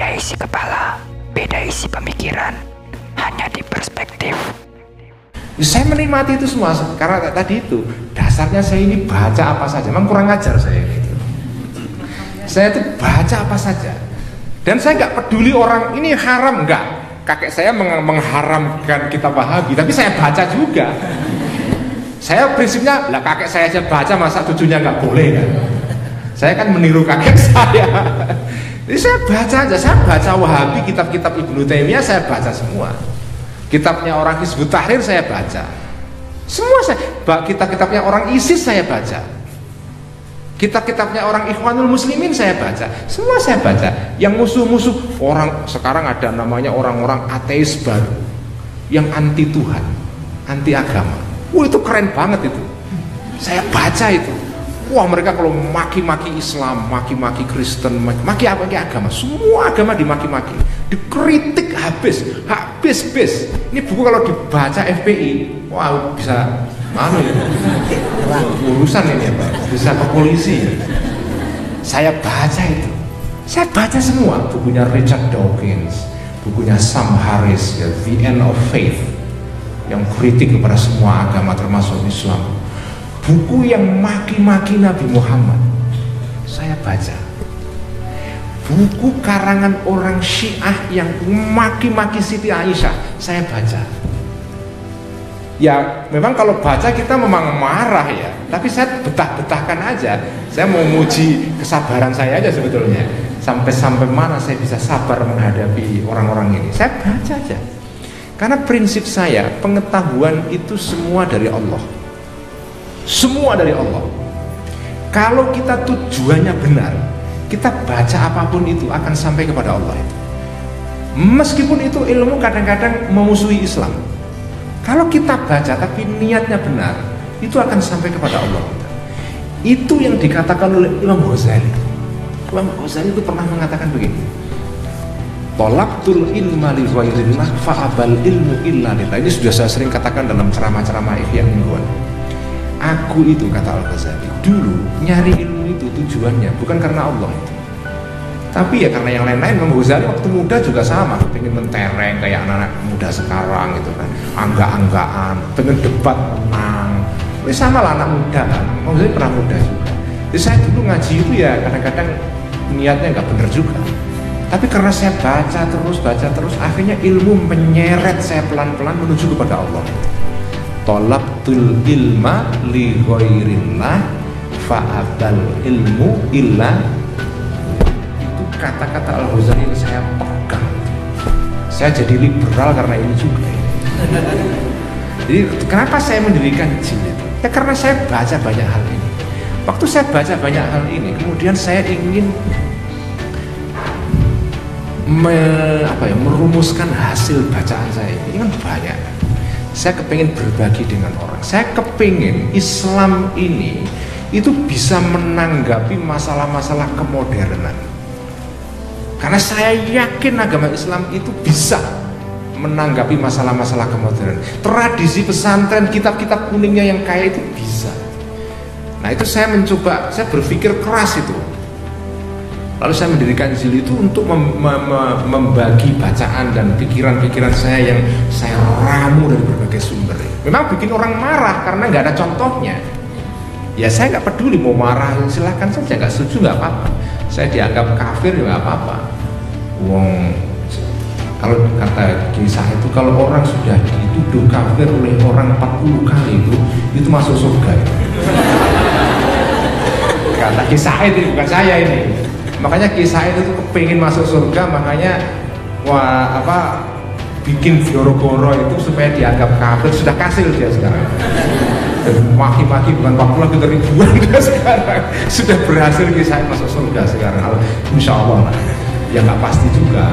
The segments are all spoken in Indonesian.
Beda isi kepala, beda isi pemikiran, hanya di perspektif. Ya, saya menikmati itu semua karena tadi itu dasarnya saya ini baca apa saja, memang kurang ajar saya gitu. Saya itu baca apa saja, dan saya nggak peduli orang ini haram nggak. Kakek saya meng- mengharamkan kitab Wahabi, tapi saya baca juga. Saya prinsipnya, lah kakek saya aja baca masa cucunya nggak boleh kan? Saya kan meniru kakek saya. Jadi saya baca aja, saya baca Wahabi, kitab-kitab Ibnu Taimiyah saya baca semua. Kitabnya orang Hizbut Tahrir saya baca. Semua saya, kitab-kitabnya orang ISIS saya baca. Kitab-kitabnya orang Ikhwanul Muslimin saya baca. Semua saya baca. Yang musuh-musuh orang sekarang ada namanya orang-orang ateis baru yang anti Tuhan, anti agama. Wah itu keren banget itu. Saya baca itu. Wah mereka kalau maki-maki Islam, maki-maki Kristen, maki, apa? Maki agama, semua agama dimaki-maki, dikritik habis, habis-bis. Ini buku kalau dibaca FPI, wah bisa mana ya? Urusan ini ya Pak, bisa ke polisi. Saya baca itu, saya baca semua. Bukunya Richard Dawkins, bukunya Sam Harris, ya, The End of Faith, yang kritik kepada semua agama termasuk Islam buku yang maki-maki Nabi Muhammad. Saya baca. Buku karangan orang Syiah yang maki-maki Siti Aisyah. Saya baca. Ya memang kalau baca kita memang marah ya. Tapi saya betah-betahkan aja. Saya mau muji kesabaran saya aja sebetulnya. Sampai-sampai mana saya bisa sabar menghadapi orang-orang ini? Saya baca aja. Karena prinsip saya pengetahuan itu semua dari Allah semua dari Allah. Kalau kita tujuannya benar kita baca apa pun itu akan sampai kepada Allah. Meskipun itu ilmu kadang-kadang memusuhi Islam. Kalau kita baca tapi niatnya benar itu akan sampai kepada Allah. Itu yang dikatakan oleh Imam Ghazali. Imam Ghazali itu pernah mengatakan begini. Tolaktul ilma li ghairillah fa'abal ilmu illa lillah. Ini sudah saya sering katakan dalam ceramah-ceramah ihya mingguan Aku itu kata Al-Ghazali Dulu nyari ilmu itu tujuannya bukan karena Allah itu. Tapi ya karena yang lain-lain Imam Ghazali waktu muda juga sama Pengen mentereng kayak anak-anak muda sekarang gitu kan. Angga-anggaan Pengen debat menang. Ya sama lah anak muda kan Imam Ghazali pernah muda juga. Jadi saya dulu ngaji itu ya kadang-kadang niatnya nggak bener juga. Tapi karena saya baca terus, baca terus, akhirnya ilmu menyeret saya pelan-pelan menuju kepada Allah. Tolabtul ilma li ghairillah fa'abal ilmu illa itu kata-kata Al-Ghazali yang saya pegang. Saya jadi liberal karena ini juga. Jadi kenapa saya mendirikan jilid? Ya karena saya baca banyak hal ini. Waktu saya baca banyak hal ini, kemudian saya ingin me, apa ya, merumuskan hasil bacaan saya ini kan banyak saya kepingin berbagi dengan orang. Saya kepingin Islam ini itu bisa menanggapi masalah-masalah kemodernan. Karena saya yakin agama Islam itu bisa menanggapi masalah-masalah kemodernan. Tradisi pesantren kitab-kitab kuningnya yang kaya itu bisa. Nah itu saya mencoba saya berpikir keras itu Lalu saya mendirikan Zil itu untuk mem mem membagi bacaan dan pikiran-pikiran saya yang saya ramu dari berbagai sumber. Memang bikin orang marah karena nggak ada contohnya. Ya saya nggak peduli mau marah silahkan saja nggak setuju nggak apa-apa. Saya dianggap kafir ya nggak apa-apa. Wong kalau kata kisah itu kalau orang sudah dituduh kafir oleh orang 40 kali itu itu masuk surga. Kata kisah itu bukan saya ini makanya kisah itu tuh kepingin masuk surga makanya wah apa bikin goro-goro itu supaya dianggap kafir. Sudah kasil dia sekarang. Maki-maki bukan 40 lagi ribuan dia sekarang. Sudah berhasil kisah masuk surga sekarang. Insya Allah lah ya nggak pasti juga.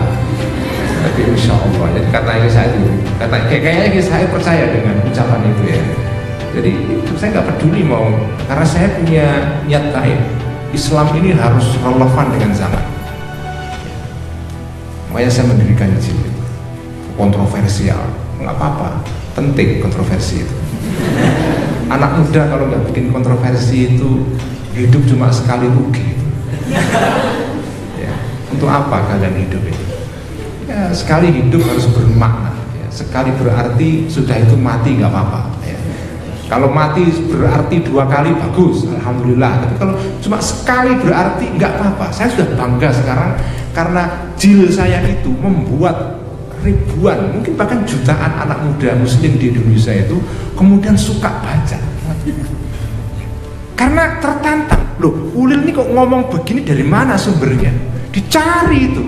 Tapi insya Allah jadi kata kisah itu kata kayaknya kisah percaya dengan ucapan itu ya. Jadi saya nggak peduli mau karena saya punya niat baik Islam ini harus relevan dengan zaman. Makanya saya mendirikan jilid kontroversial, nggak apa-apa, penting kontroversi itu. Anak muda kalau nggak bikin kontroversi itu hidup cuma sekali rugi. Ya. Untuk apa kalian hidup ini? Ya, sekali hidup harus bermakna. Ya. Sekali berarti sudah itu mati nggak apa-apa. Kalau mati berarti dua kali bagus, alhamdulillah. Tapi kalau cuma sekali berarti nggak apa-apa. Saya sudah bangga sekarang karena jil saya itu membuat ribuan, mungkin bahkan jutaan anak muda muslim di Indonesia itu kemudian suka baca. Karena tertantang, loh Ulil ini kok ngomong begini dari mana sumbernya? Dicari itu.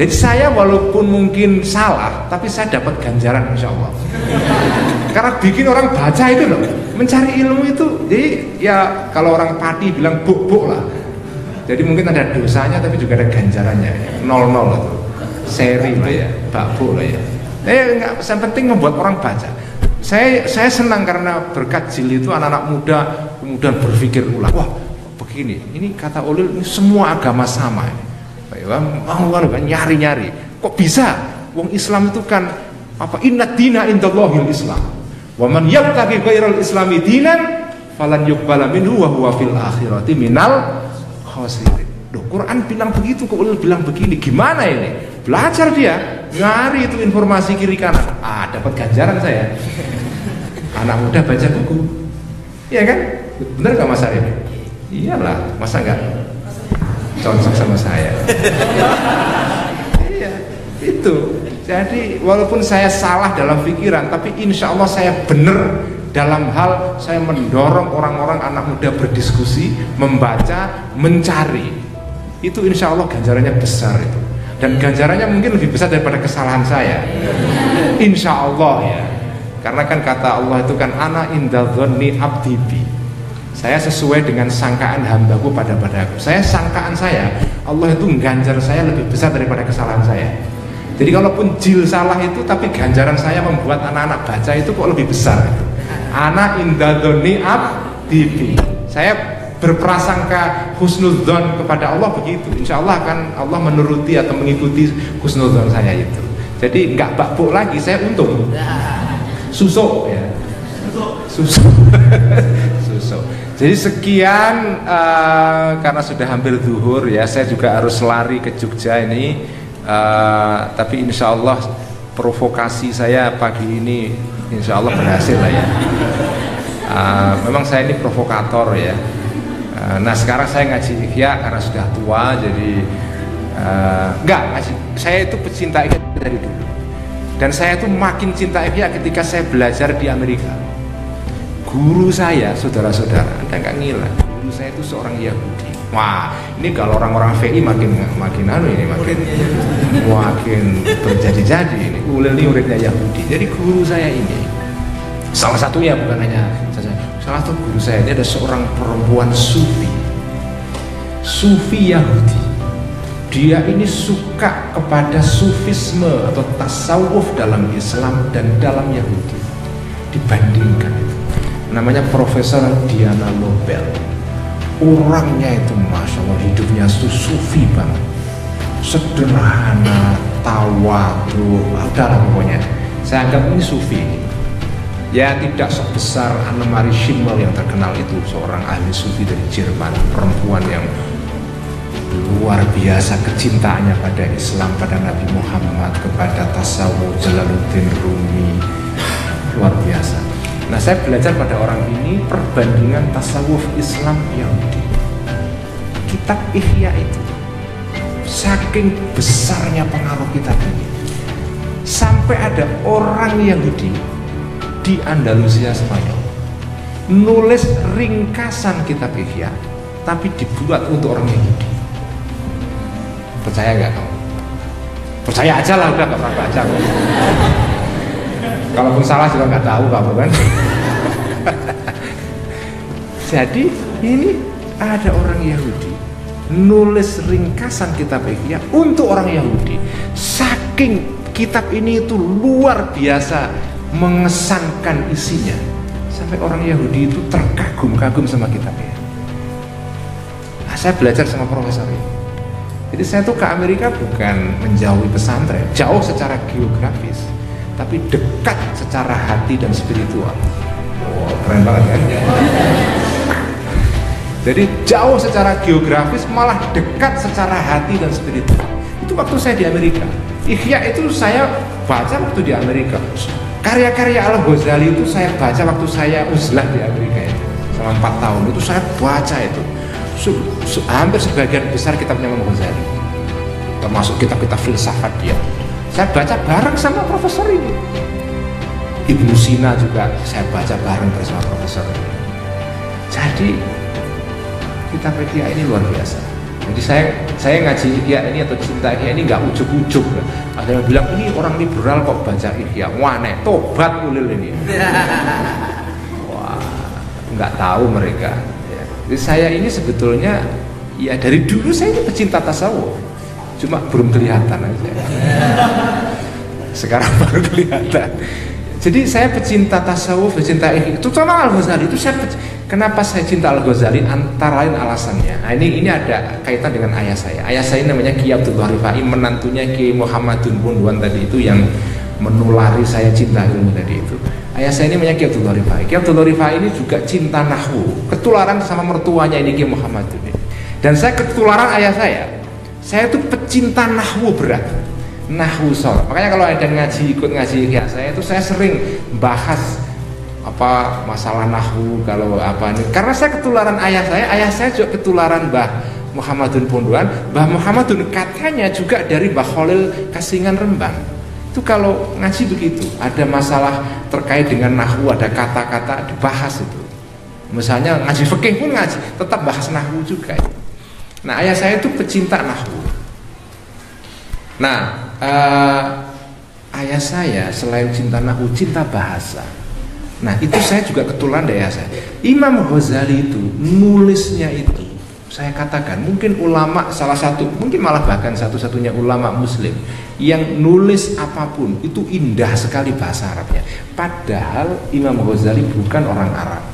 Jadi saya walaupun mungkin salah, tapi saya dapat ganjaran insya Allah. Karena bikin orang baca itu loh, mencari ilmu itu. Jadi ya kalau orang pati bilang buk-buk lah. Jadi mungkin ada dosanya tapi juga ada ganjarannya. Nol-nol itu. Seri lah ya, bakbo lah ya. Eh enggak, yang penting membuat orang baca. Saya saya senang karena berkat jil itu anak-anak muda kemudian berpikir ulang, wah begini, ini kata Ulil ini semua agama sama ini. Mau kan nyari-nyari, kok bisa? Wong Islam itu kan apa inna dina indallahil Islam. Wa man yabtaghi ghairal islami dinan falan yuqbala minhu wa huwa fil akhirati minal khasirin. Duh, Quran bilang begitu, kok Ulil bilang begini. Gimana ini? Belajar dia, nyari itu informasi kiri kanan. Ah, dapat ganjaran saya. Anak muda baca buku. Iya kan? Benar gak Mas Arif? Iyalah, masa enggak cocok sama saya? iya, itu. Jadi walaupun saya salah dalam pikiran, tapi insya Allah saya benar dalam hal saya mendorong orang-orang anak muda berdiskusi, membaca, mencari. Itu insya Allah ganjarannya besar itu dan ganjarannya mungkin lebih besar daripada kesalahan saya insya Allah ya karena kan kata Allah itu kan ana indadzonni abdibi saya sesuai dengan sangkaan hambaku pada padaku. Saya sangkaan saya Allah itu ganjar saya lebih besar daripada kesalahan saya. Jadi kalaupun jil salah itu tapi ganjaran saya membuat anak-anak baca itu kok lebih besar ana indadzonni abdibi saya berprasangka husnudzon kepada Allah begitu. Insya Allah akan Allah menuruti atau mengikuti husnudzon saya itu. Jadi nggak bakbuk lagi saya untung. Susuk ya. Susuk. Susuk jadi sekian uh, karena sudah hampir zuhur ya saya juga harus lari ke Jogja ini. Uh, tapi insya Allah provokasi saya pagi ini insya Allah berhasil lah ya. Uh, memang saya ini provokator ya. Eh, nah sekarang saya ngaji ihya karena sudah tua jadi uh, enggak ngaji. Saya itu pecinta ihya dari dulu. Dan saya itu makin cinta ihya ketika saya belajar di Amerika guru saya saudara-saudara anda nggak ngira guru saya itu seorang Yahudi. Wah ini kalau orang-orang VI makin makin anu ini makin makin terjadi-jadi ini. Ulil ini muridnya Yahudi. Jadi guru saya ini salah satunya bukan hanya salah satu guru saya ini ada seorang perempuan sufi. Sufi Yahudi. Dia ini suka kepada sufisme atau tasawuf dalam Islam dan dalam Yahudi. Dibandingkan itu namanya Profesor Diana Lobel orangnya itu Masya Allah hidupnya itu sufi banget. Sederhana tawadu adalah pokoknya. Saya anggap ini sufi. Ya tidak sebesar Annemarie Schimmel yang terkenal itu seorang ahli sufi dari Jerman perempuan yang luar biasa kecintaannya pada Islam pada Nabi Muhammad kepada tasawuf Jalaluddin Rumi. Luar biasa nah saya belajar pada orang ini perbandingan tasawuf Islam Yahudi. Kitab Ihya itu saking besarnya pengaruh kitab ini sampai ada orang Yahudi di Andalusia Spanyol nulis ringkasan kitab Ihya tapi dibuat untuk orang Yahudi. Percaya nggak kamu? Percaya aja lah udah nggak pernah baca kok kalaupun salah juga nggak tahu kamu kan jadi ini ada orang Yahudi nulis ringkasan kitab Ihya untuk orang Yahudi saking kitab ini itu luar biasa mengesankan isinya sampai orang Yahudi itu terkagum-kagum sama kitabnya. Nah, saya belajar sama profesor ini. Jadi saya tuh ke Amerika bukan menjauhi pesantren, jauh secara geografis, tapi dekat secara hati dan spiritual. Wow, keren banget kan? Jadi jauh secara geografis malah dekat secara hati dan spiritual. Itu waktu saya di Amerika. Ihya itu saya baca waktu di Amerika. Karya-karya Al Ghazali itu saya baca waktu saya uzlah di Amerika itu selama empat tahun itu saya baca itu su, su, hampir sebagian besar kitabnya Imam Ghazali termasuk kitab-kitab filsafat dia saya baca bareng sama profesor ini. Ibnu Sina juga saya baca bareng bersama profesor ini. Jadi kitab Ihya ini luar biasa. Jadi saya saya ngaji Ihya ini atau cinta Ihya ini nggak ujuk-ujuk. Ada yang bilang ini orang liberal kok baca Ihya wah nih tobat ulil ini. Wah nggak tahu mereka. Jadi saya ini sebetulnya ya dari dulu saya ini pecinta tasawuf. Cuma belum kelihatan aja sekarang baru kelihatan jadi saya pecinta tasawuf pecinta itu sama Al Ghazali itu saya Kenapa saya cinta Al Ghazali? Antara lain alasannya. Nah, ini ini ada kaitan dengan ayah saya. Ayah saya namanya Kiai Abdullah Rifai, menantunya Kiai Muhammadun Punduan tadi itu yang menulari saya cinta ilmu tadi itu. Ayah saya ini namanya Kiai Abdullah Rifai. Kiai Abdullah Rifai ini juga cinta nahwu, ketularan sama mertuanya ini Kiai Muhammadun. Dan saya ketularan ayah saya. Saya itu pecinta nahwu berat. Nahwu sol. Makanya kalau ada ngaji ikut ngaji ya saya itu saya sering bahas apa masalah nahu kalau apa ini. Karena saya ketularan ayah saya ayah saya juga ketularan Mbah Muhammadun Pondoan. Mbah Muhammadun katanya juga dari Mbah Khalil Kasingan Rembang. Itu kalau ngaji begitu ada masalah terkait dengan nahu ada kata-kata dibahas itu. Misalnya ngaji fikih pun ngaji tetap bahas nahu juga. Nah ayah saya itu pecinta nahu. Nah uh, ayah saya selain cinta nahu cinta bahasa. Nah itu saya juga ketulan dari saya. Imam Ghazali itu nulisnya itu saya katakan mungkin ulama salah satu mungkin malah bahkan satu-satunya ulama muslim yang nulis apa pun itu indah sekali bahasa Arabnya. Padahal Imam Ghazali bukan orang Arab.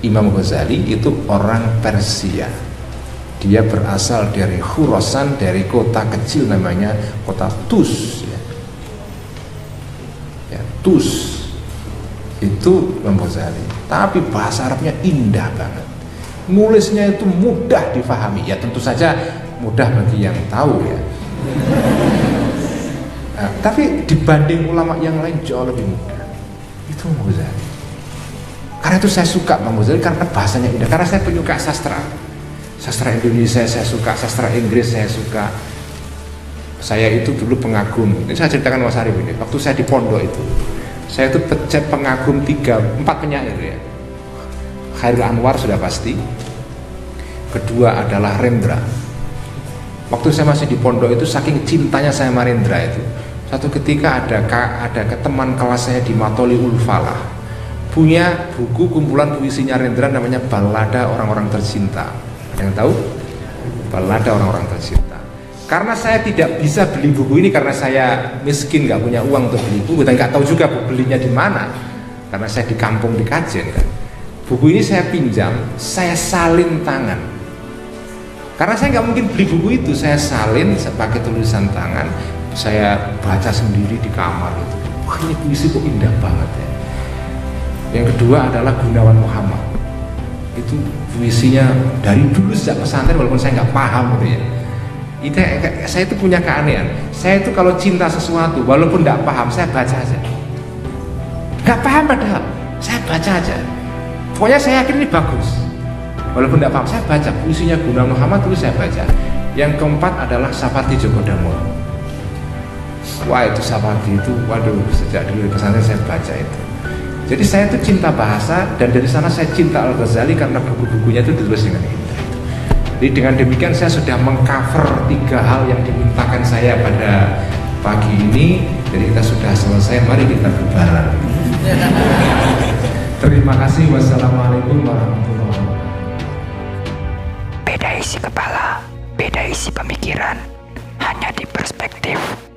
Imam Ghazali itu orang Persia dia berasal dari Khurasan dari kota kecil namanya kota Tus tus itu Imam Ghazali tapi bahasa Arabnya indah banget. Nulisnya itu mudah difahami. Ya tentu saja mudah bagi yang tahu ya. Nah, tapi dibanding ulama yang lain jauh lebih mudah. Itu Imam Ghazali karena itu saya suka Imam Ghazali karena bahasanya indah. Karena saya penyuka sastra sastra Indonesia saya suka sastra Inggris saya suka. Saya itu dulu pengagum. Ini saya ceritakan Mas Arif ini. Waktu saya di pondok itu saya itu pecet pengagum tiga empat penyair ya. Khairul Anwar sudah pasti. Kedua adalah Rendra. Waktu saya masih di pondok itu saking cintanya saya sama Rendra itu satu ketika ada ada ke teman kelas saya di Matoli Ulfalah punya buku kumpulan puisinya Rendra namanya Balada Orang-orang Tercinta yang tahu? Balada Orang-orang Tercinta. Karena saya tidak bisa beli buku ini karena saya miskin nggak punya uang untuk beli buku dan nggak tahu juga belinya di mana. Karena saya di kampung di Kajen kan. Buku ini saya pinjam saya salin tangan. Karena saya nggak mungkin beli buku itu saya salin pakai tulisan tangan saya baca sendiri di kamar itu. Wah ini puisi kok indah banget ya. Yang kedua adalah Gunawan Muhammad itu puisinya dari dulu sejak pesantren walaupun saya nggak paham gitu ya. Itu saya itu punya keanehan. Saya itu kalau cinta sesuatu walaupun tidak paham saya baca aja. Nggak paham padahal saya baca aja. Pokoknya saya yakin ini bagus. Walaupun tidak paham saya baca. Puisinya Guna Muhammad itu saya baca. Yang keempat adalah Sapardi Joko Damono wah itu Sapardi itu waduh sejak dulu pesantren saya baca itu jadi saya itu cinta bahasa dan dari sana saya cinta Al Ghazali karena buku-bukunya itu ditulis dengan ini jadi dengan demikian saya sudah mengcover tiga hal yang dimintakan saya pada pagi ini. Jadi kita sudah selesai, mari kita bubar. Terima kasih. Wassalamualaikum warahmatullahi wabarakatuh. Beda isi kepala, beda isi pemikiran, hanya di perspektif.